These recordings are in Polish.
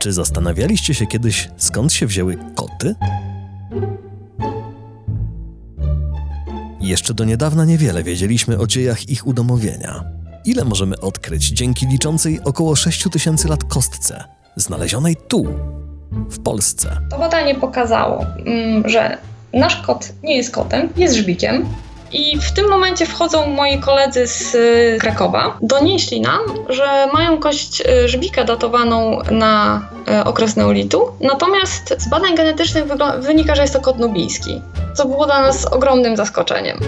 Czy zastanawialiście się kiedyś, skąd się wzięły koty? Jeszcze do niedawna niewiele wiedzieliśmy o dziejach ich udomowienia. Ile możemy odkryć dzięki liczącej około 6 tysięcy lat kostce, znalezionej tu, w Polsce? To badanie pokazało, mm, że nasz kot nie jest kotem, jest żbikiem. I w tym momencie wchodzą moi koledzy z y, Krakowa. Donieśli nam, że mają kość y, żbika datowaną na y, okres neolitu, natomiast z badań genetycznych wynika, że jest to kot nubijski, co było dla nas ogromnym zaskoczeniem.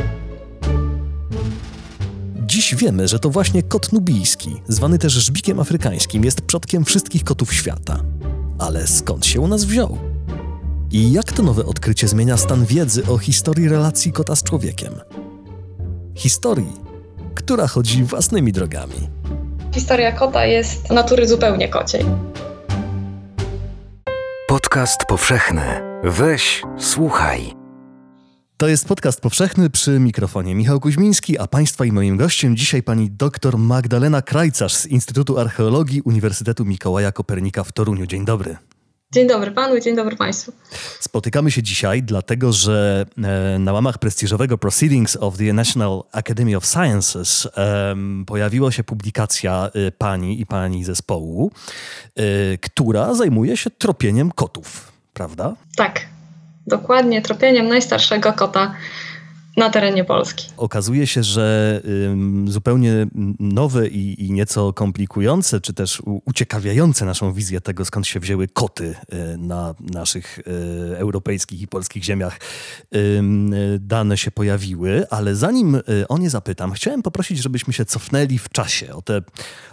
Dziś wiemy, że to właśnie kot nubijski, zwany też żbikiem afrykańskim, jest przodkiem wszystkich kotów świata. Ale skąd się u nas wziął? I jak to nowe odkrycie zmienia stan wiedzy o historii relacji kota z człowiekiem? Historii, która chodzi własnymi drogami. Historia kota jest natury zupełnie kociej. Podcast powszechny. Weź, słuchaj. To jest podcast powszechny przy mikrofonie Michał Kuźmiński, a Państwa i moim gościem dzisiaj pani dr Magdalena Krajcarz z Instytutu Archeologii Uniwersytetu Mikołaja Kopernika w Toruniu. Dzień dobry. Dzień dobry panu i dzień dobry państwu. Spotykamy się dzisiaj, dlatego że e, na łamach prestiżowego Proceedings of the National Academy of Sciences pojawiła się publikacja e, pani i pani zespołu, e, która zajmuje się tropieniem kotów, prawda? Tak, dokładnie tropieniem najstarszego kota na terenie Polski. Okazuje się, że zupełnie nowe i, nieco komplikujące, czy też uciekawiające naszą wizję tego, skąd się wzięły koty y, na naszych y, europejskich i polskich ziemiach, dane się pojawiły, ale zanim y, o nie zapytam, chciałem poprosić, żebyśmy się cofnęli w czasie o te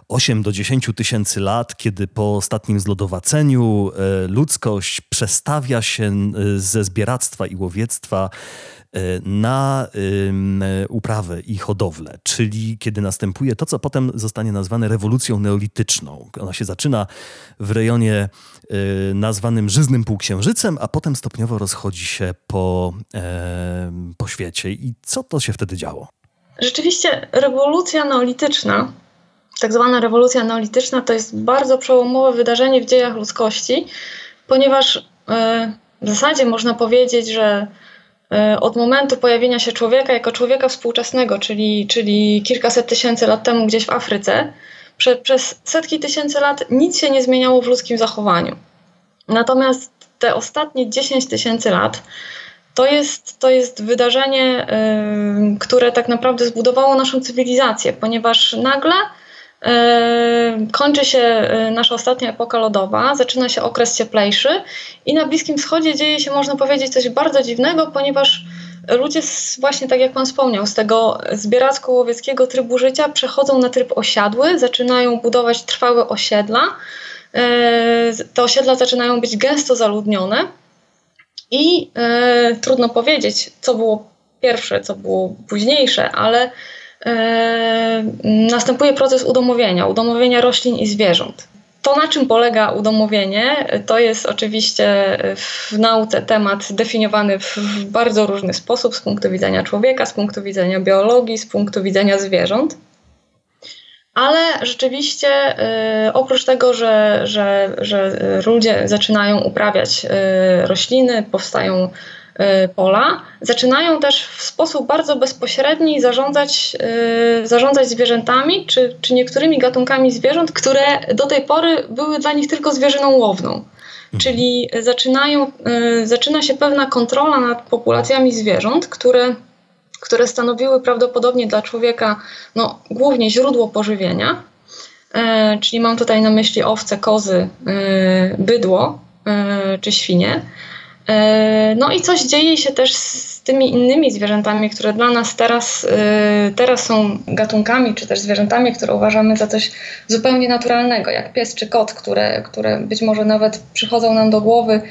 8 do 10 tysięcy lat, kiedy po ostatnim zlodowaceniu ludzkość przestawia się ze zbieractwa i łowiectwa E, na uprawę i hodowlę, czyli kiedy następuje to, co potem zostanie nazwane rewolucją neolityczną. Ona się zaczyna w rejonie e, nazwanym Żyznym Półksiężycem, a potem stopniowo rozchodzi się po, po świecie. I co to się wtedy działo? Rzeczywiście rewolucja neolityczna, tak zwana rewolucja neolityczna, to jest bardzo przełomowe wydarzenie w dziejach ludzkości, ponieważ e, w zasadzie można powiedzieć, że E, od momentu pojawienia się człowieka jako człowieka współczesnego, czyli, czyli kilkaset tysięcy lat temu gdzieś w Afryce, prze, przez setki tysięcy lat nic się nie zmieniało w ludzkim zachowaniu. Natomiast te ostatnie 10 tysięcy lat to jest, to jest wydarzenie, yy, które tak naprawdę zbudowało naszą cywilizację, ponieważ nagle kończy się e, nasza ostatnia epoka lodowa, zaczyna się okres cieplejszy i na Bliskim Wschodzie dzieje się, można powiedzieć, coś bardzo dziwnego, ponieważ ludzie, właśnie tak jak Pan wspomniał, z tego zbieracko-łowieckiego trybu życia przechodzą na tryb osiadły, zaczynają budować trwałe osiedla. E, te osiedla zaczynają być gęsto zaludnione i trudno powiedzieć, co było pierwsze, co było późniejsze, ale następuje proces udomowienia, udomowienia roślin i zwierząt. To, na czym polega udomowienie, to jest oczywiście w nauce temat definiowany w bardzo różny sposób z punktu widzenia człowieka, z punktu widzenia biologii, z punktu widzenia zwierząt. Ale rzeczywiście, y, oprócz tego, że, że, że ludzie zaczynają uprawiać y, rośliny, powstają pola, zaczynają też w sposób bardzo bezpośredni zarządzać, y, zarządzać zwierzętami czy, czy niektórymi gatunkami zwierząt, które do tej pory były dla nich tylko zwierzyną łowną. Mhm. Czyli zaczynają, y, zaczyna się pewna kontrola nad populacjami zwierząt, które, które stanowiły prawdopodobnie dla człowieka no, głównie źródło pożywienia. Czyli mam tutaj na myśli owce, kozy, bydło czy świnie. E, no i coś dzieje się też z tymi innymi zwierzętami, które dla nas teraz, e, teraz są gatunkami, czy też zwierzętami, które uważamy za coś zupełnie naturalnego, jak pies czy kot, które, które być może nawet przychodzą nam do głowy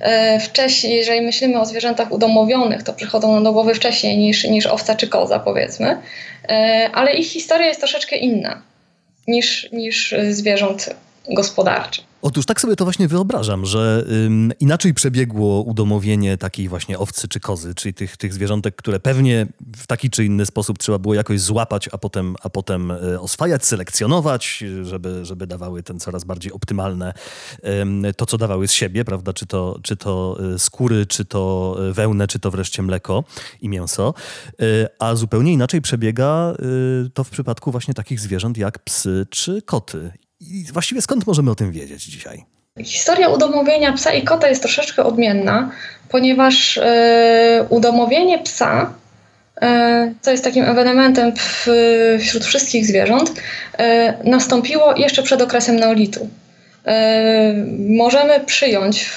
e, wcześniej, jeżeli myślimy o zwierzętach udomowionych, to przychodzą nam do głowy wcześniej niż, niż owca czy koza, powiedzmy. Ale ich historia jest troszeczkę inna niż, niż zwierząt gospodarczych. Otóż tak sobie to właśnie wyobrażam, że ym, inaczej przebiegło udomowienie takiej właśnie owcy czy kozy, czyli tych, tych zwierzątek, które pewnie w taki czy inny sposób trzeba było jakoś złapać, a potem, a potem y, oswajać, selekcjonować, żeby, żeby dawały ten coraz bardziej optymalne ym, to, co dawały z siebie, prawda? Czy to, czy to y, skóry, czy to y, wełnę, czy to wreszcie mleko i mięso. Y, a zupełnie inaczej przebiega y, to w przypadku właśnie takich zwierząt jak psy czy koty. I właściwie skąd możemy o tym wiedzieć dzisiaj? Historia udomowienia psa i kota jest troszeczkę odmienna, ponieważ e, udomowienie psa, e, co jest takim ewenementem wśród wszystkich zwierząt, e, nastąpiło jeszcze przed okresem neolitu. Możemy przyjąć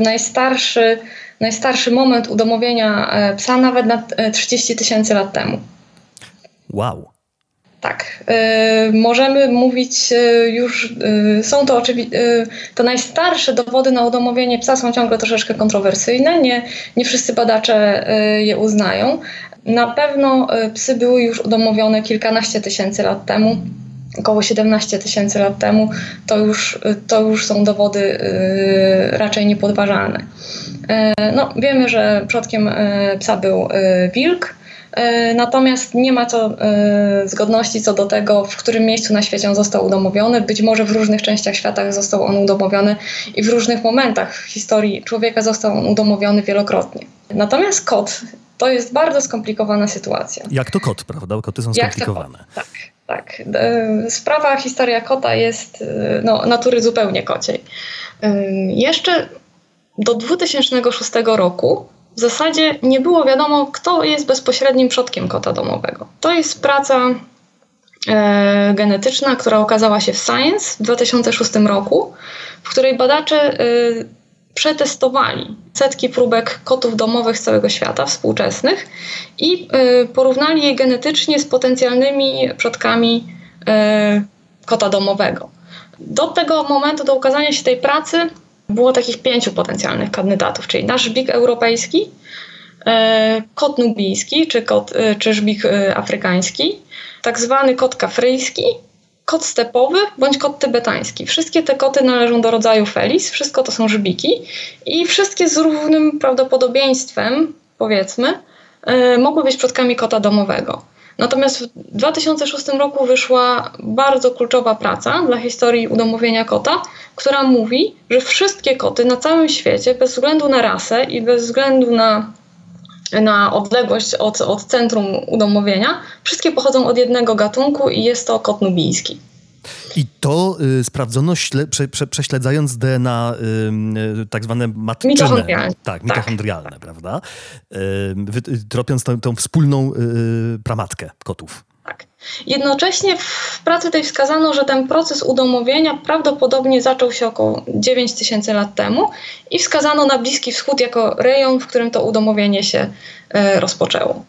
najstarszy, najstarszy moment udomowienia psa nawet na 30 e, tysięcy lat temu. Wow. Tak, y, możemy mówić y, już, y, są to oczywiście, to najstarsze dowody na udomowienie psa są ciągle troszeczkę kontrowersyjne, nie, nie wszyscy badacze je uznają. Na pewno psy były już udomowione kilkanaście tysięcy lat temu, około 17 tysięcy lat temu, to już, to już są dowody raczej niepodważalne. No, wiemy, że przodkiem psa był wilk, natomiast nie ma co e, zgodności co do tego, w którym miejscu na świecie on został udomowiony. Być może w różnych częściach świata został on udomowiony i w różnych momentach w historii człowieka został on udomowiony wielokrotnie. Natomiast kot to jest bardzo skomplikowana sytuacja. Jak to kot, prawda? Koty są skomplikowane. Tak, tak. E, sprawa, historia kota jest no, natury zupełnie kociej. Jeszcze do 2006 roku w zasadzie nie było wiadomo, kto jest bezpośrednim przodkiem kota domowego. To jest praca e, genetyczna, która okazała się w Science w 2006 roku, w której badacze e, przetestowali setki próbek kotów domowych z całego świata, współczesnych, i e, porównali je genetycznie z potencjalnymi przodkami e, kota domowego. Do tego momentu, do ukazania się tej pracy, było takich pięciu potencjalnych kandydatów, czyli nasz żbik europejski, e, kot nubijski czy, kot, e, czy żbik e, afrykański, tak zwany kot kafryjski, kot stepowy bądź kot tybetański. Wszystkie te koty należą do rodzaju Felis, wszystko to są żbiki i wszystkie z równym prawdopodobieństwem, powiedzmy, mogły być przodkami kota domowego. Natomiast w 2006 roku wyszła bardzo kluczowa praca dla historii udomowienia kota, która mówi, że wszystkie koty na całym świecie, bez względu na rasę i bez względu na, na odległość od, od centrum udomowienia, wszystkie pochodzą od jednego gatunku i jest to kot nubijski. I to y, sprawdzono śle, prze, prze, prześledzając DNA y, y, tak zwane matczyne. Mitochondrialne. Tak, mitochondrialne, tak. prawda? Y, tropiąc tą, tą wspólną y, pramatkę kotów. Tak. Jednocześnie w pracy tej wskazano, że ten proces udomowienia prawdopodobnie zaczął się około 9 tysięcy lat temu i wskazano na Bliski Wschód jako rejon, w którym to udomowienie się y, rozpoczęło.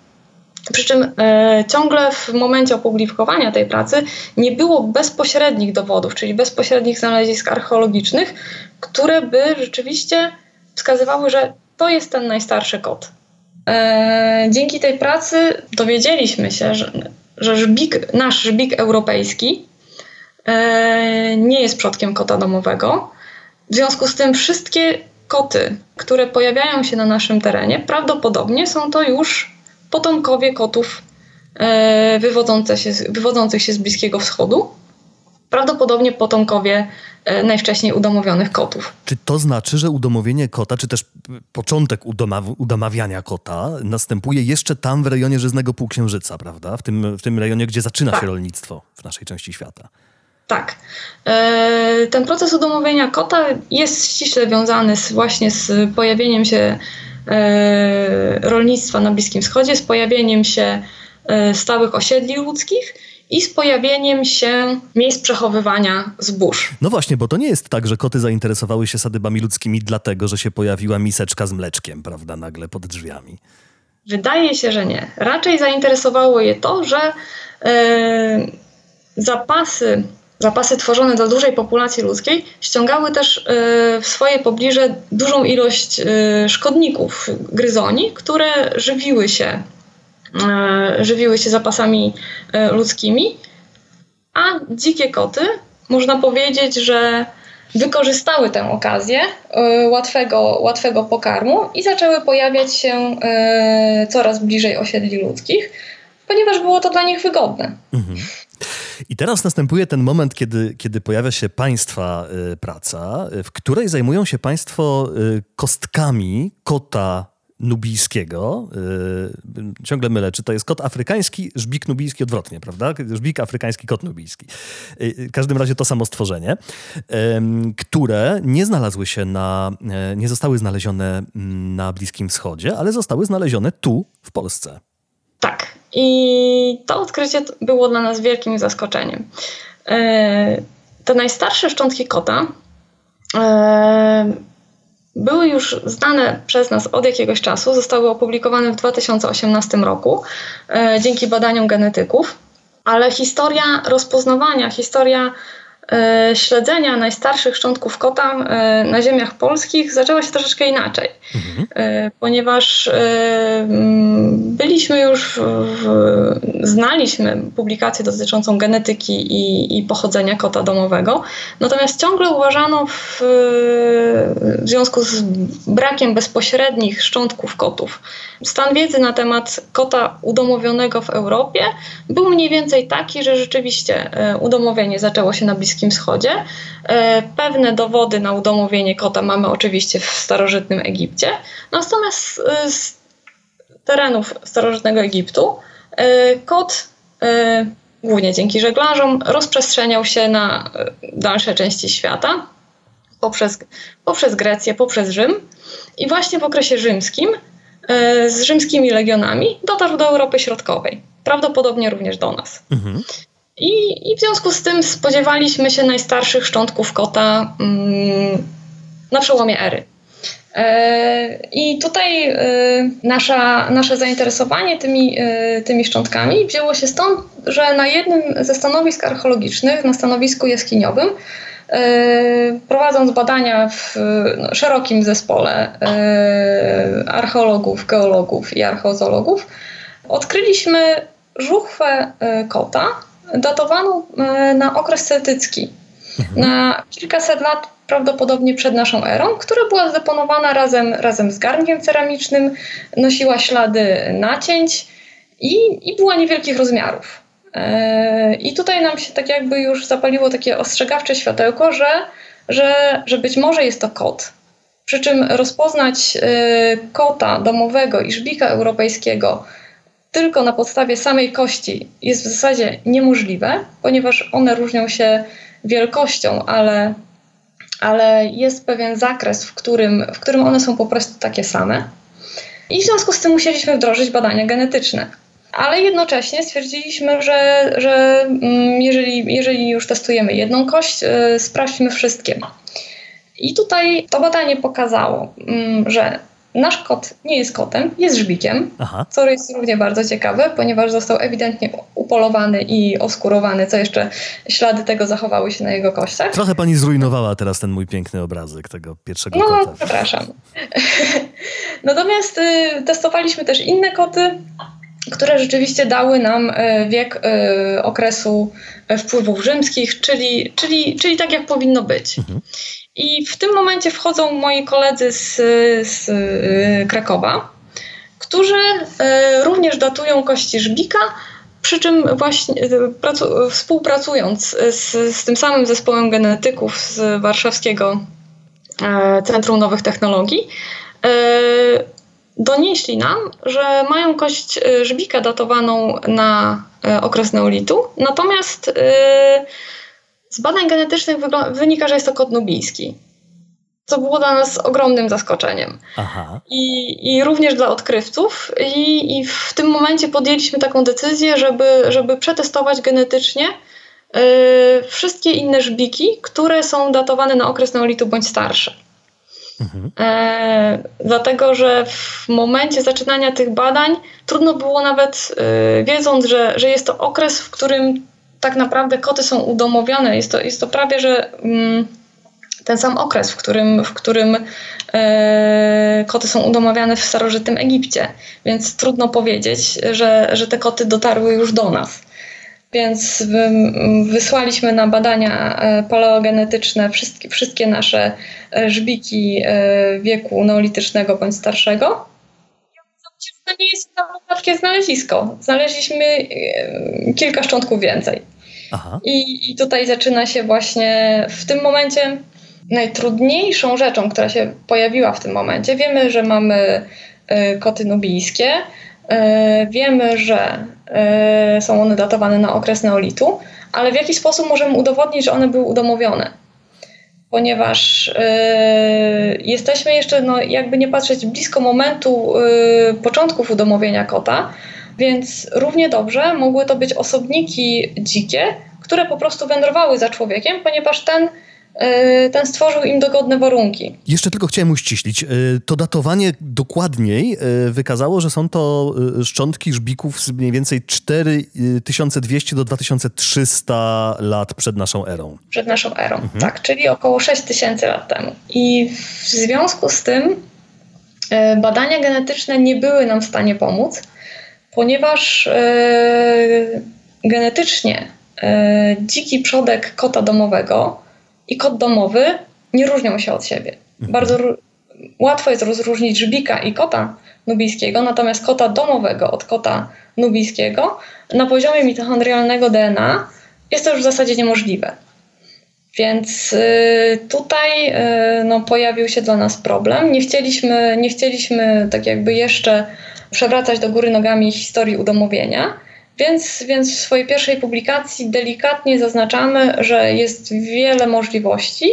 Przy czym e, ciągle w momencie opublikowania tej pracy nie było bezpośrednich dowodów, czyli bezpośrednich znalezisk archeologicznych, które by rzeczywiście wskazywały, że to jest ten najstarszy kot. E, dzięki tej pracy dowiedzieliśmy się, że, że żbik, nasz żbik europejski e, nie jest przodkiem kota domowego. W związku z tym wszystkie koty, które pojawiają się na naszym terenie, prawdopodobnie są to już potomkowie kotów e, wywodzące się, wywodzących się z Bliskiego Wschodu, prawdopodobnie potomkowie e, najwcześniej udomowionych kotów. Czy to znaczy, że udomowienie kota, czy też początek udomaw- udomawiania kota następuje jeszcze tam w rejonie Żyznego Półksiężyca, prawda? W tym, w tym rejonie, gdzie zaczyna tak. się rolnictwo w naszej części świata. Tak. E, ten proces udomowienia kota jest ściśle wiązany z, właśnie z pojawieniem się rolnictwa na Bliskim Wschodzie, z pojawieniem się e, stałych osiedli ludzkich i z pojawieniem się miejsc przechowywania zbóż. No właśnie, bo to nie jest tak, że koty zainteresowały się sadybami ludzkimi dlatego, że się pojawiła miseczka z mleczkiem, prawda, nagle pod drzwiami. Wydaje się, że nie. Raczej zainteresowało je to, że e, zapasy zapasy tworzone dla dużej populacji ludzkiej ściągały też e, w swoje pobliże dużą ilość e, szkodników, gryzoni, które żywiły się, e, żywiły się zapasami ludzkimi, a dzikie koty, można powiedzieć, że wykorzystały tę okazję łatwego, łatwego pokarmu i zaczęły pojawiać się coraz bliżej osiedli ludzkich, ponieważ było to dla nich wygodne. Mhm. I teraz następuje ten moment, kiedy, kiedy pojawia się państwa y, praca, w której zajmują się państwo y, kostkami kota nubijskiego. Y, ciągle mylę, czy to jest kot afrykański, żbik nubijski odwrotnie, prawda? Żbik afrykański, kot nubijski. w każdym razie to samo stworzenie, które nie znalazły się na, e, nie zostały znalezione mm, na Bliskim Wschodzie, ale zostały znalezione tu, w Polsce. Tak. I to odkrycie było dla nas wielkim zaskoczeniem. E, te najstarsze szczątki kota e, były już znane przez nas od jakiegoś czasu, zostały opublikowane w 2018 roku e, dzięki badaniom genetyków, ale historia rozpoznawania, historia śledzenia najstarszych szczątków kota e, na ziemiach polskich zaczęła się troszeczkę inaczej, mhm. E, ponieważ byliśmy już, w, znaliśmy publikację dotyczącą genetyki i, i, pochodzenia kota domowego, natomiast ciągle uważano w, w związku z brakiem bezpośrednich szczątków kotów, stan wiedzy na temat kota udomowionego w Europie był mniej więcej taki, że rzeczywiście udomowienie zaczęło się na Bliskim Bliskim Wschodzie. E, pewne dowody na udomowienie kota mamy oczywiście w starożytnym Egipcie, natomiast e, z terenów starożytnego Egiptu e, kot głównie dzięki żeglarzom rozprzestrzeniał się na dalsze części świata poprzez, poprzez Grecję, poprzez Rzym i właśnie w okresie rzymskim z rzymskimi legionami dotarł do Europy Środkowej, prawdopodobnie również do nas. Mhm. I, I w związku z tym spodziewaliśmy się najstarszych szczątków kota mm, na przełomie ery. E, I tutaj e, nasza, nasze zainteresowanie tymi, e, tymi szczątkami wzięło się stąd, że na jednym ze stanowisk archeologicznych, na stanowisku jaskiniowym, prowadząc badania w no, szerokim zespole archeologów, geologów i archeozologów, odkryliśmy żuchwę kota, datowaną e, na okres celtycki. Mhm. Na kilkaset lat prawdopodobnie przed naszą erą, która była zdeponowana razem, razem z garnkiem ceramicznym, nosiła ślady nacięć i, i była niewielkich rozmiarów. E, I tutaj nam się tak jakby już zapaliło takie ostrzegawcze światełko, że, że, że być może jest to kot. Przy czym rozpoznać e, kota domowego i żbika europejskiego tylko na podstawie samej kości jest w zasadzie niemożliwe, ponieważ one różnią się wielkością, ale, ale jest pewien zakres, w którym, w którym one są po prostu takie same. I w związku z tym musieliśmy wdrożyć badania genetyczne. Ale jednocześnie stwierdziliśmy, że, że mm, jeżeli, jeżeli już testujemy jedną kość, y, sprawdźmy wszystkie. I tutaj to badanie pokazało, mm, że Nasz kot nie jest kotem, jest żbikiem, Aha. co jest równie bardzo ciekawe, ponieważ został ewidentnie upolowany i oskurowany, co jeszcze ślady tego zachowały się na jego kościach. Trochę pani zrujnowała teraz ten mój piękny obrazek tego pierwszego no, kota. No, przepraszam. Natomiast y, testowaliśmy też inne koty, które rzeczywiście dały nam y, wiek y, okresu wpływów rzymskich, czyli, czyli, czyli tak jak powinno być. Mhm. I w tym momencie wchodzą moi koledzy z, z y, Krakowa, którzy y, również datują kości żbika, przy czym właśnie y, pracu, współpracując z, z tym samym zespołem genetyków z Warszawskiego Centrum Nowych Technologii, donieśli nam, że mają kość żbika datowaną na okres neolitu, natomiast z badań genetycznych wynika, że jest to kot nubijski. Co było dla nas ogromnym zaskoczeniem. Aha. I, I również dla odkrywców. I, I w tym momencie podjęliśmy taką decyzję, żeby, żeby przetestować genetycznie yy, wszystkie inne żbiki, które są datowane na okres neolitu bądź starsze. Mhm. E, dlatego, że w momencie zaczynania tych badań trudno było nawet, e, wiedząc, że, że jest to okres, w którym tak naprawdę koty są udomowione. Jest to, jest to prawie, że mm, ten sam okres, w którym, w którym e, koty są udomowiane w starożytnym Egipcie. Więc trudno powiedzieć, że, że te koty dotarły już do nas. więc wysłaliśmy na badania e, paleogenetyczne wszystkie, wszystkie nasze e, żbiki e, wieku neolitycznego bądź starszego. To nie jest takie znalezisko. Znaleźliśmy kilka szczątków więcej. I, I tutaj zaczyna się właśnie w tym momencie najtrudniejszą rzeczą, która się pojawiła w tym momencie. Wiemy, że mamy koty nubijskie, wiemy, że E, są one datowane na okres neolitu, ale w jaki sposób możemy udowodnić, że one były udomowione? Ponieważ jesteśmy jeszcze, no, jakby nie patrzeć, blisko momentu początków udomowienia kota, więc równie dobrze mogły to być osobniki dzikie, które po prostu wędrowały za człowiekiem, ponieważ ten E, ten stworzył im dogodne warunki. Jeszcze tylko chciałem uściślić. E, to datowanie dokładniej e, wykazało, że są to szczątki żbików z mniej więcej 4200 do 2300 lat przed naszą erą. Przed naszą erą, mhm. tak, czyli około 6000 lat temu. I w związku z tym badania genetyczne nie były nam w stanie pomóc, ponieważ genetycznie dziki przodek kota domowego i kot domowy nie różnią się od siebie. Mhm. Bardzo łatwo jest rozróżnić żbika i kota nubijskiego, natomiast kota domowego od kota nubijskiego na poziomie mitochondrialnego DNA jest to już w zasadzie niemożliwe. Więc y, tutaj y, no, pojawił się dla nas problem. Nie chcieliśmy, nie chcieliśmy tak jakby jeszcze przewracać do góry nogami historii udomowienia, więc, więc w swojej pierwszej publikacji delikatnie zaznaczamy, że jest wiele możliwości,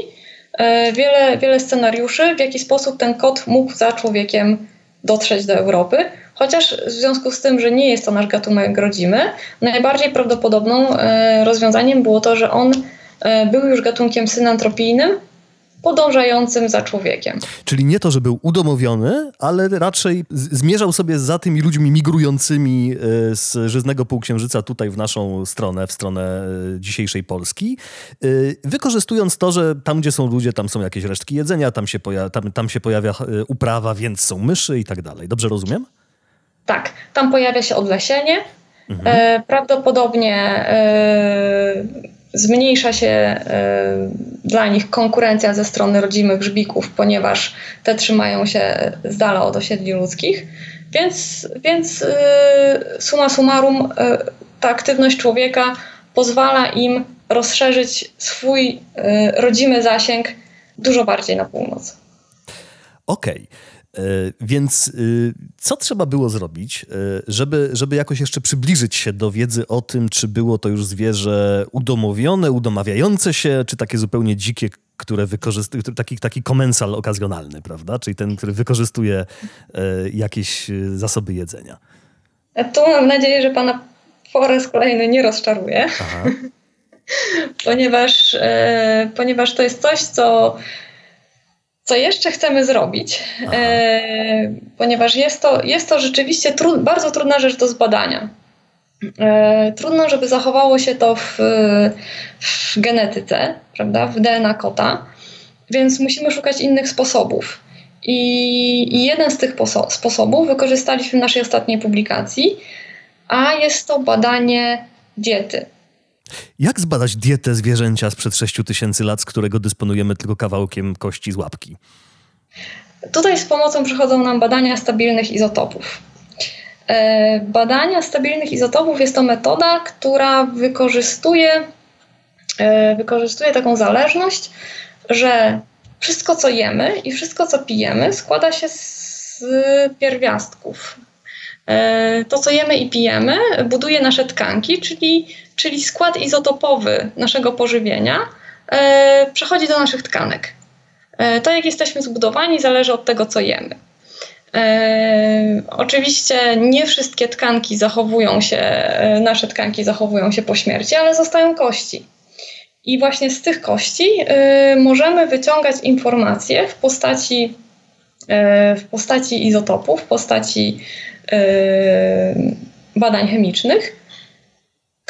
e, wiele, wiele scenariuszy, w jaki sposób ten kot mógł za człowiekiem dotrzeć do Europy. Chociaż w związku z tym, że nie jest to nasz gatunek rodzimy, najbardziej prawdopodobną e, rozwiązaniem było to, że on e, był już gatunkiem synantropijnym, podążającym za człowiekiem. Czyli nie to, że był udomowiony, ale raczej zmierzał sobie za tymi ludźmi migrującymi e, z Żyznego Półksiężyca tutaj w naszą stronę, w stronę e, dzisiejszej Polski, e, wykorzystując to, że tam, gdzie są ludzie, tam są jakieś resztki jedzenia, tam się, poja tam, tam się pojawia uprawa, więc są myszy i tak dalej. Dobrze rozumiem? Tak, tam pojawia się odlesienie. Mhm. E, prawdopodobnie e, zmniejsza się e, dla nich konkurencja ze strony rodzimych żbików, ponieważ te trzymają się z dala od osiedli ludzkich. Więc, więc e, summa summarum e, ta aktywność człowieka pozwala im rozszerzyć swój rodzimy zasięg dużo bardziej na północ. Okej. Okay. E, więc y, co trzeba było zrobić, e, żeby, żeby jakoś jeszcze przybliżyć się do wiedzy o tym, czy było to już zwierzę udomowione, udomawiające się, czy takie zupełnie dzikie, które wykorzystuje, taki, taki komensal okazjonalny, prawda? Czyli ten, który wykorzystuje e, jakieś zasoby jedzenia. Tu mam nadzieję, że pana po raz kolejny nie rozczaruje, ponieważ, ponieważ to jest coś, co co jeszcze chcemy zrobić, e, ponieważ jest to, jest to rzeczywiście bardzo trudna rzecz do zbadania. E, trudno, żeby zachowało się to w, w genetyce, prawda, w DNA kota, więc musimy szukać innych sposobów. I, I, jeden z tych sposobów wykorzystaliśmy w naszej ostatniej publikacji, a jest to badanie diety. Jak zbadać dietę zwierzęcia sprzed 6000 lat, z którego dysponujemy tylko kawałkiem kości z łapki? Tutaj z pomocą przychodzą nam badania stabilnych izotopów. E, badania stabilnych izotopów jest to metoda, która wykorzystuje, e, wykorzystuje taką zależność, że wszystko co jemy i wszystko co pijemy składa się z pierwiastków. E, to, co jemy i pijemy, buduje nasze tkanki, czyli czyli skład izotopowy naszego pożywienia, e, przechodzi do naszych tkanek. E, to, jak jesteśmy zbudowani, zależy od tego, co jemy. E, oczywiście nie wszystkie tkanki zachowują się, nasze tkanki zachowują się po śmierci, ale zostają kości. I właśnie z tych kości możemy wyciągać informacje w postaci, w postaci izotopów, w postaci badań chemicznych,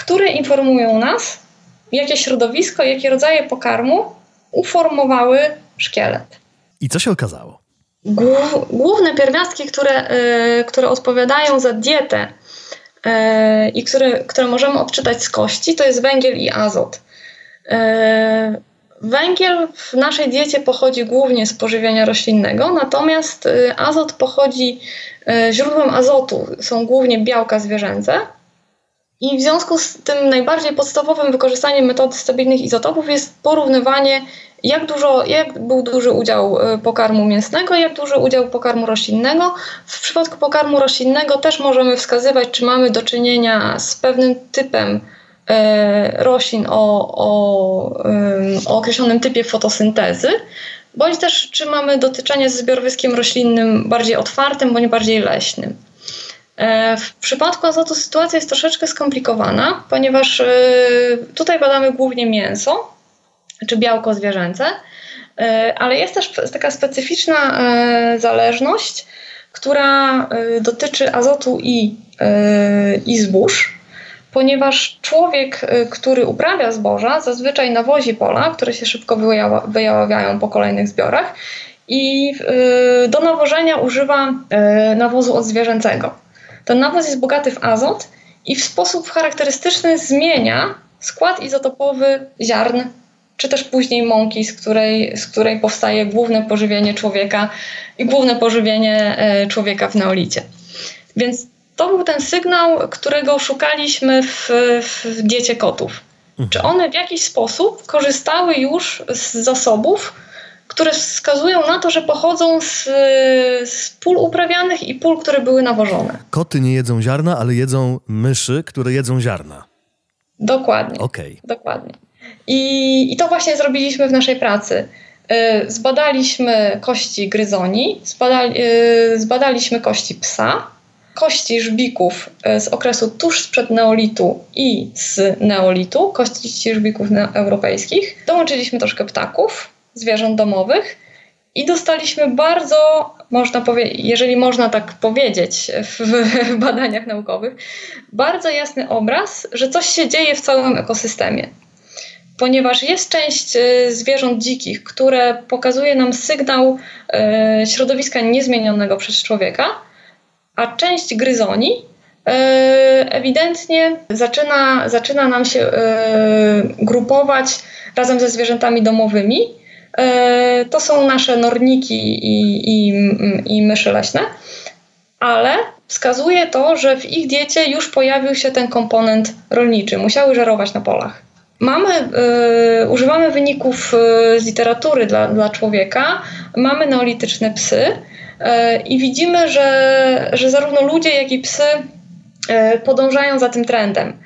które informują nas, jakie środowisko, jakie rodzaje pokarmu uformowały szkielet. I co się okazało? Główne pierwiastki, które, yy, które odpowiadają za dietę i które, które możemy odczytać z kości, to jest węgiel i azot. Węgiel w naszej diecie pochodzi głównie z pożywienia roślinnego, natomiast azot pochodzi, źródłem azotu są głównie białka zwierzęce. I w związku z tym najbardziej podstawowym wykorzystaniem metody stabilnych izotopów jest porównywanie, jak, dużo, jak był duży udział e, pokarmu mięsnego, jak duży udział pokarmu roślinnego. W przypadku pokarmu roślinnego też możemy wskazywać, czy mamy do czynienia z pewnym typem e, roślin o, o, o określonym typie fotosyntezy, bądź też czy mamy do czynienia z zbiorowiskiem roślinnym bardziej otwartym bądź bardziej leśnym. E, w przypadku azotu sytuacja jest troszeczkę skomplikowana, ponieważ e, tutaj badamy głównie mięso czy białko zwierzęce, e, ale jest też taka specyficzna zależność, która dotyczy azotu i, i zbóż, ponieważ człowiek, który uprawia zboża, zazwyczaj nawozi pola, które się szybko wyjaławiają po kolejnych zbiorach i do nawożenia używa nawozu odzwierzęcego. Ten nawóz jest bogaty w azot i w sposób charakterystyczny zmienia skład izotopowy ziarn, czy też później mąki, z której, z której powstaje główne pożywienie człowieka i główne pożywienie e, człowieka w neolicie. Więc to był ten sygnał, którego szukaliśmy w, w diecie kotów. Mhm. Czy one w jakiś sposób korzystały już z zasobów, które wskazują na to, że pochodzą z, z pól uprawianych i pól, które były nawożone. Koty nie jedzą ziarna, ale jedzą myszy, które jedzą ziarna. Dokładnie. Okay. Dokładnie. I, I to właśnie zrobiliśmy w naszej pracy. Y, zbadaliśmy kości gryzoni, zbadali, y, zbadaliśmy kości psa, kości żbików y, z okresu tuż sprzed neolitu i z neolitu, kości żbików europejskich. Dołączyliśmy troszkę ptaków, zwierząt domowych i dostaliśmy bardzo, można powiedzieć, jeżeli można tak powiedzieć w, w badaniach naukowych, bardzo jasny obraz, że coś się dzieje w całym ekosystemie. Ponieważ jest część e, zwierząt dzikich, które pokazuje nam sygnał e, środowiska niezmienionego przez człowieka, a część gryzoni e, ewidentnie zaczyna, zaczyna nam się grupować razem ze zwierzętami domowymi to są nasze norniki i, i, i myszy leśne, ale wskazuje to, że w ich diecie już pojawił się ten komponent rolniczy. Musiały żerować na polach. Mamy, y, używamy wyników y, z literatury dla, dla człowieka, mamy neolityczne psy y, i widzimy, że, że zarówno ludzie, jak i psy podążają za tym trendem.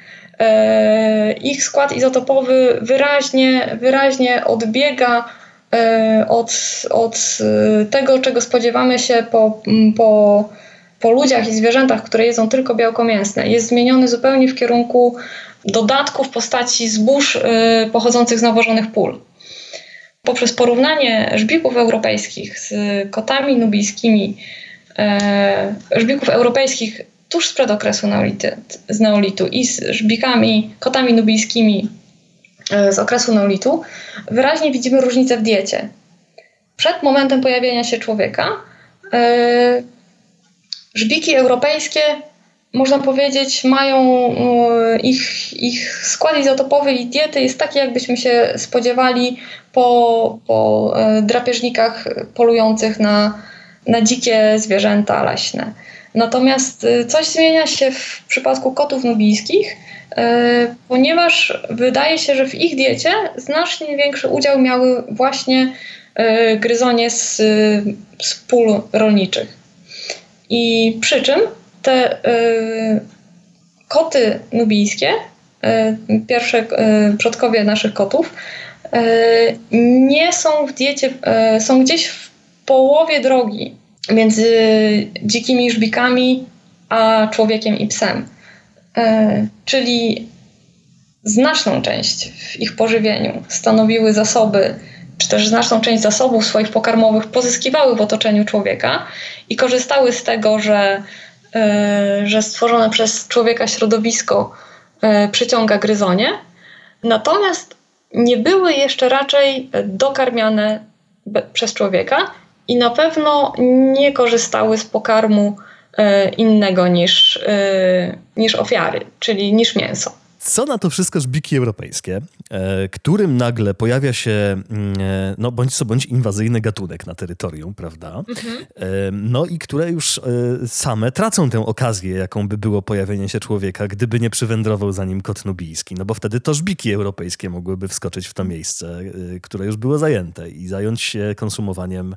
Ich skład izotopowy wyraźnie, wyraźnie odbiega E, od, od e, tego, czego spodziewamy się po, po, po ludziach i zwierzętach, które jedzą tylko białko mięsne. Jest zmieniony zupełnie w kierunku dodatku w postaci zbóż e, pochodzących z nawożonych pól. Poprzez porównanie żbików europejskich z kotami nubijskimi, żbików europejskich tuż sprzed okresu neolity, z neolitu i z żbikami, kotami nubijskimi E, z okresu neolitu, wyraźnie widzimy różnicę w diecie. Przed momentem pojawienia się człowieka e, żbiki europejskie, można powiedzieć, mają e, ich, ich skład izotopowy i diety jest taki, jakbyśmy się spodziewali po, po drapieżnikach polujących na, na dzikie zwierzęta leśne. Natomiast coś zmienia się w przypadku kotów nubijskich, E, ponieważ wydaje się, że w ich diecie znacznie większy udział miały właśnie e, gryzonie z, z pól rolniczych. I przy czym te koty nubijskie, pierwsze przodkowie naszych kotów, nie są w diecie, są gdzieś w połowie drogi między dzikimi żbikami a człowiekiem i psem. E, czyli znaczną część w ich pożywieniu stanowiły zasoby, czy też znaczną część zasobów swoich pokarmowych pozyskiwały w otoczeniu człowieka i korzystały z tego, że, e, że stworzone przez człowieka środowisko e, przyciąga gryzonie. Natomiast nie były jeszcze raczej dokarmiane przez człowieka i na pewno nie korzystały z pokarmu innego niż, niż ofiary, czyli niż mięso. Co na to wszystko żbiki europejskie, e, którym nagle pojawia się mm, e, no bądź co bądź inwazyjny gatunek na terytorium, prawda? Mhm. E, no i które już same tracą tę okazję, jaką by było pojawienie się człowieka, gdyby nie przywędrował za nim kot nubijski. No bo wtedy to żbiki europejskie mogłyby wskoczyć w to miejsce, które już było zajęte i zająć się konsumowaniem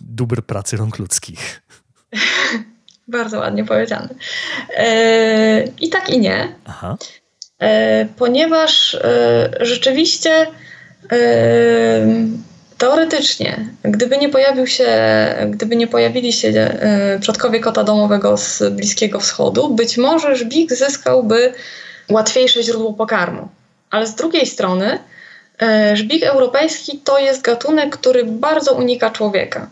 dóbr pracy rąk ludzkich. Bardzo ładnie powiedziane. E, I tak i nie. Aha. E, ponieważ e, rzeczywiście teoretycznie, gdyby nie pojawił się, gdyby nie pojawili się przodkowie kota domowego z Bliskiego Wschodu, być może żbik zyskałby łatwiejsze źródło pokarmu. Ale z drugiej strony, żbik europejski to jest gatunek, który bardzo unika człowieka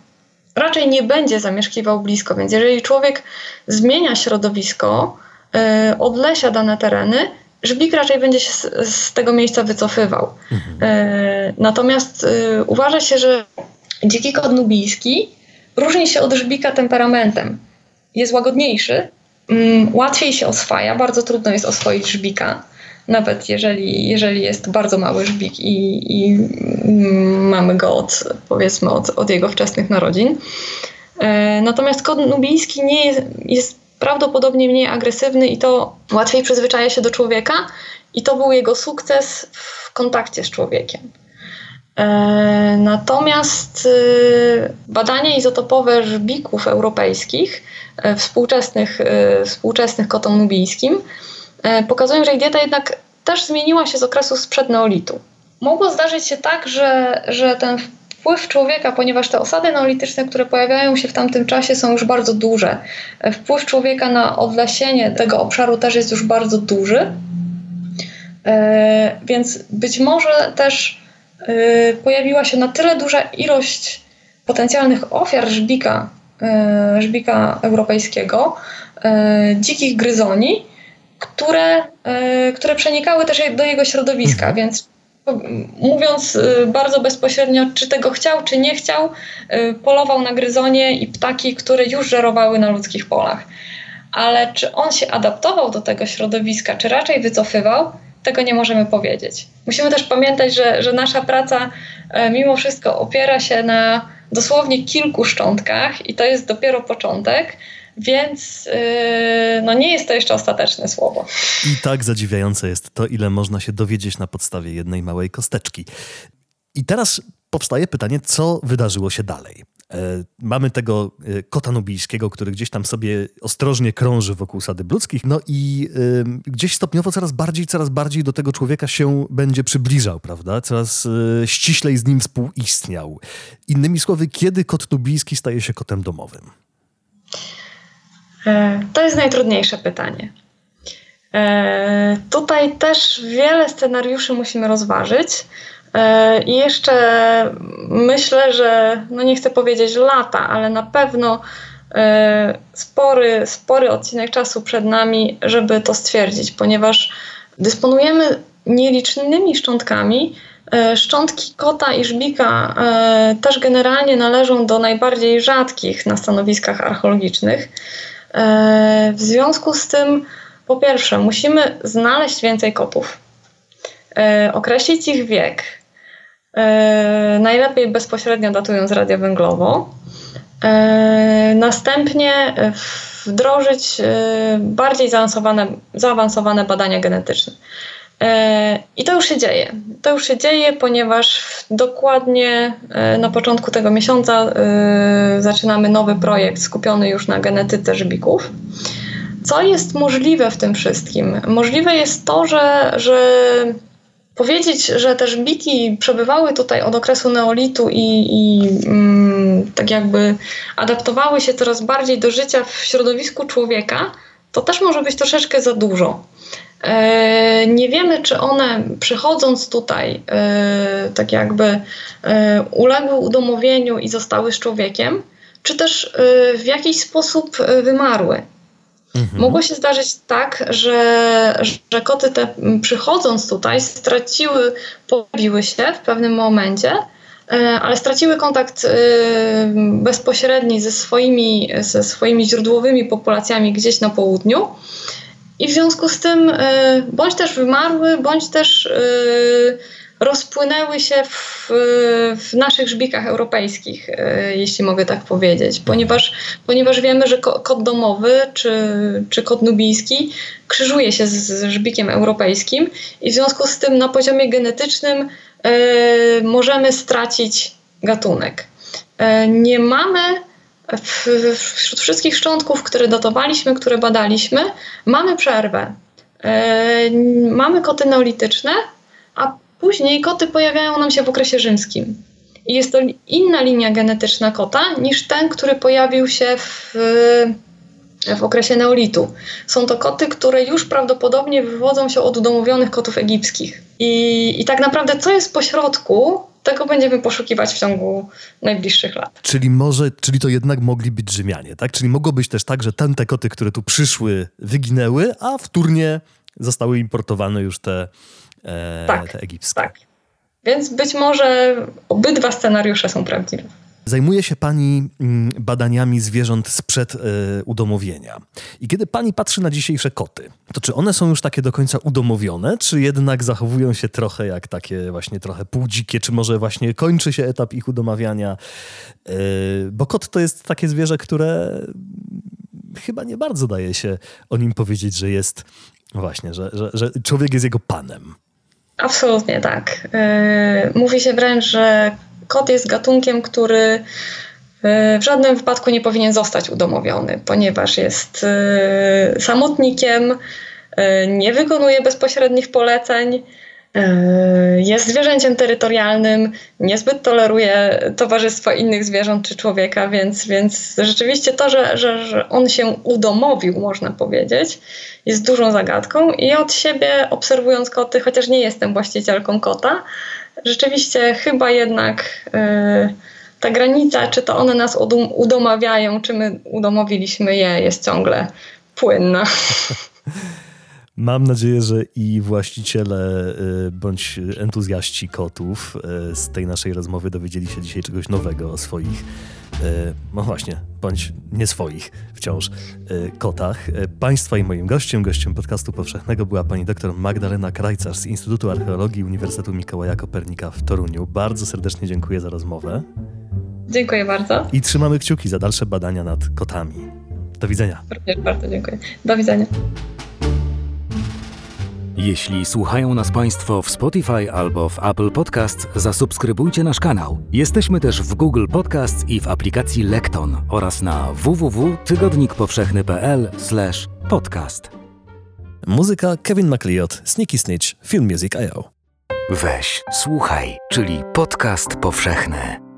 raczej nie będzie zamieszkiwał blisko. Więc jeżeli człowiek zmienia środowisko, yy, odlesia dane tereny, żbik raczej będzie się z, z tego miejsca wycofywał. Mhm. Yy, natomiast yy, uważa się, że dziki kot nubijski różni się od żbika temperamentem. Jest łagodniejszy, mm, łatwiej się oswaja, bardzo trudno jest oswoić żbika nawet jeżeli, jeżeli jest bardzo mały żbik i, i mamy go od, powiedzmy od, od jego wczesnych narodzin. E, natomiast kot nubijski nie jest, jest prawdopodobnie mniej agresywny i to łatwiej przyzwyczaja się do człowieka i to był jego sukces w kontakcie z człowiekiem. E, natomiast e, badania izotopowe żbików europejskich, współczesnych, współczesnych kotom nubijskim, pokazują, że ich dieta jednak też zmieniła się z okresu sprzed neolitu. Mogło zdarzyć się tak, że, że ten wpływ człowieka, ponieważ te osady neolityczne, które pojawiają się w tamtym czasie, są już bardzo duże. E, wpływ człowieka na odlesienie tego obszaru też jest już bardzo duży. E, więc być może też pojawiła się na tyle duża ilość potencjalnych ofiar żbika, żbika europejskiego, dzikich gryzoni, które, e, które przenikały też do jego środowiska, mhm. więc mówiąc e, bardzo bezpośrednio, czy tego chciał, czy nie chciał, e, polował na gryzonie i ptaki, które już żerowały na ludzkich polach. Ale czy on się adaptował do tego środowiska, czy raczej wycofywał, tego nie możemy powiedzieć. Musimy też pamiętać, że, że nasza praca mimo wszystko opiera się na dosłownie kilku szczątkach i to jest dopiero początek. Więc yy, no nie jest to jeszcze ostateczne słowo. I tak zadziwiające jest to, ile można się dowiedzieć na podstawie jednej małej kosteczki. I teraz powstaje pytanie, co wydarzyło się dalej. E, mamy tego e, kota nubijskiego, który gdzieś tam sobie ostrożnie krąży wokół sady ludzkich, no i gdzieś stopniowo coraz bardziej, coraz bardziej do tego człowieka się będzie przybliżał, prawda? Coraz e, ściślej z nim współistniał. Innymi słowy, kiedy kot nubijski staje się kotem domowym? E, to jest najtrudniejsze pytanie. E, tutaj też wiele scenariuszy musimy rozważyć. E, I jeszcze myślę, że no nie chcę powiedzieć lata, ale na pewno spory, spory odcinek czasu przed nami, żeby to stwierdzić, ponieważ dysponujemy nielicznymi szczątkami. Szczątki kota i żbika też generalnie należą do najbardziej rzadkich na stanowiskach archeologicznych. E, w związku z tym, po pierwsze, musimy znaleźć więcej kotów, e, określić ich wiek, e, najlepiej bezpośrednio datując radiowęglowo, następnie wdrożyć bardziej zaawansowane, zaawansowane badania genetyczne. I to już się dzieje. To już się dzieje, ponieważ dokładnie e, na początku tego miesiąca e, zaczynamy nowy projekt skupiony już na genetyce żybików. Co jest możliwe w tym wszystkim? Możliwe jest to, że, że powiedzieć, że te żbiki przebywały tutaj od okresu neolitu i, i mm, tak jakby adaptowały się coraz bardziej do życia w środowisku człowieka, to też może być troszeczkę za dużo. E, nie wiemy, czy one przychodząc tutaj, e, tak jakby e, uległy udomowieniu i zostały z człowiekiem, czy też w jakiś sposób wymarły. Mhm. Mogło się zdarzyć tak, że, że koty te przychodząc tutaj straciły, pojawiły się w pewnym momencie ale straciły kontakt bezpośredni ze swoimi, ze swoimi źródłowymi populacjami gdzieś na południu. I w związku z tym bądź też wymarły, bądź też rozpłynęły się w, w naszych żbikach europejskich, e, jeśli mogę tak powiedzieć, ponieważ, ponieważ wiemy, że kot domowy czy, czy kot nubijski krzyżuje się z żbikiem europejskim i w związku z tym na poziomie genetycznym możemy stracić gatunek. Nie mamy wśród wszystkich szczątków, które datowaliśmy, które badaliśmy, mamy przerwę. Y, mamy koty neolityczne, a Później koty pojawiają nam się w okresie rzymskim. I jest to inna linia genetyczna kota niż ten, który pojawił się w, w okresie neolitu. Są to koty, które już prawdopodobnie wywodzą się od udomowionych kotów egipskich. I, i tak naprawdę, co jest pośrodku, tego będziemy poszukiwać w ciągu najbliższych lat. Czyli może, czyli to jednak mogli być Rzymianie, tak? Czyli mogło być też tak, że ten, te koty, które tu przyszły, wyginęły, a wtórnie zostały importowane już te e, tak, te egipskie. Tak. Więc być może obydwa scenariusze są prawdziwe. Zajmuje się pani mm, badaniami zwierząt sprzed y, udomowienia. I kiedy pani patrzy na dzisiejsze koty, to czy one są już takie do końca udomowione, czy jednak zachowują się trochę jak takie właśnie trochę półdzikie, czy może właśnie kończy się etap ich udomawiania? Y, bo kot to jest takie zwierzę, które chyba nie bardzo daje się o nim powiedzieć, że jest właśnie, że, że, że człowiek jest jego panem. Absolutnie tak. E, mówi się wręcz, że kot jest gatunkiem, który e, w żadnym wypadku nie powinien zostać udomowiony, ponieważ jest e, samotnikiem, nie wykonuje bezpośrednich poleceń, jest zwierzęciem terytorialnym, niezbyt toleruje towarzystwo innych zwierząt czy człowieka, więc, więc rzeczywiście to, że, że, że on się udomowił, można powiedzieć, jest dużą zagadką i od siebie obserwując koty, chociaż nie jestem właścicielką kota, rzeczywiście chyba jednak yy, ta granica, czy to one nas udomawiają, czy my udomowiliśmy je, jest ciągle płynna. Mam nadzieję, że i właściciele y, bądź entuzjaści kotów y, z tej naszej rozmowy dowiedzieli się dzisiaj czegoś nowego o swoich, y, no właśnie, bądź nie swoich wciąż kotach. Państwa i moim gościem, gościem podcastu powszechnego była pani dr Magdalena Krajcarz z Instytutu Archeologii Uniwersytetu Mikołaja Kopernika w Toruniu. Bardzo serdecznie dziękuję za rozmowę. Dziękuję bardzo. I trzymamy kciuki za dalsze badania nad kotami. Do widzenia. Również bardzo dziękuję. Do widzenia. Jeśli słuchają nas Państwo w Spotify albo w Apple Podcasts, zasubskrybujcie nasz kanał. Jesteśmy też w Google Podcasts i w aplikacji Lekton oraz na www.tygodnikpowszechny.pl/podcast. Muzyka Kevin MacLeod, Sneaky Snitch, Film Music.io. Weź, słuchaj, czyli podcast powszechny.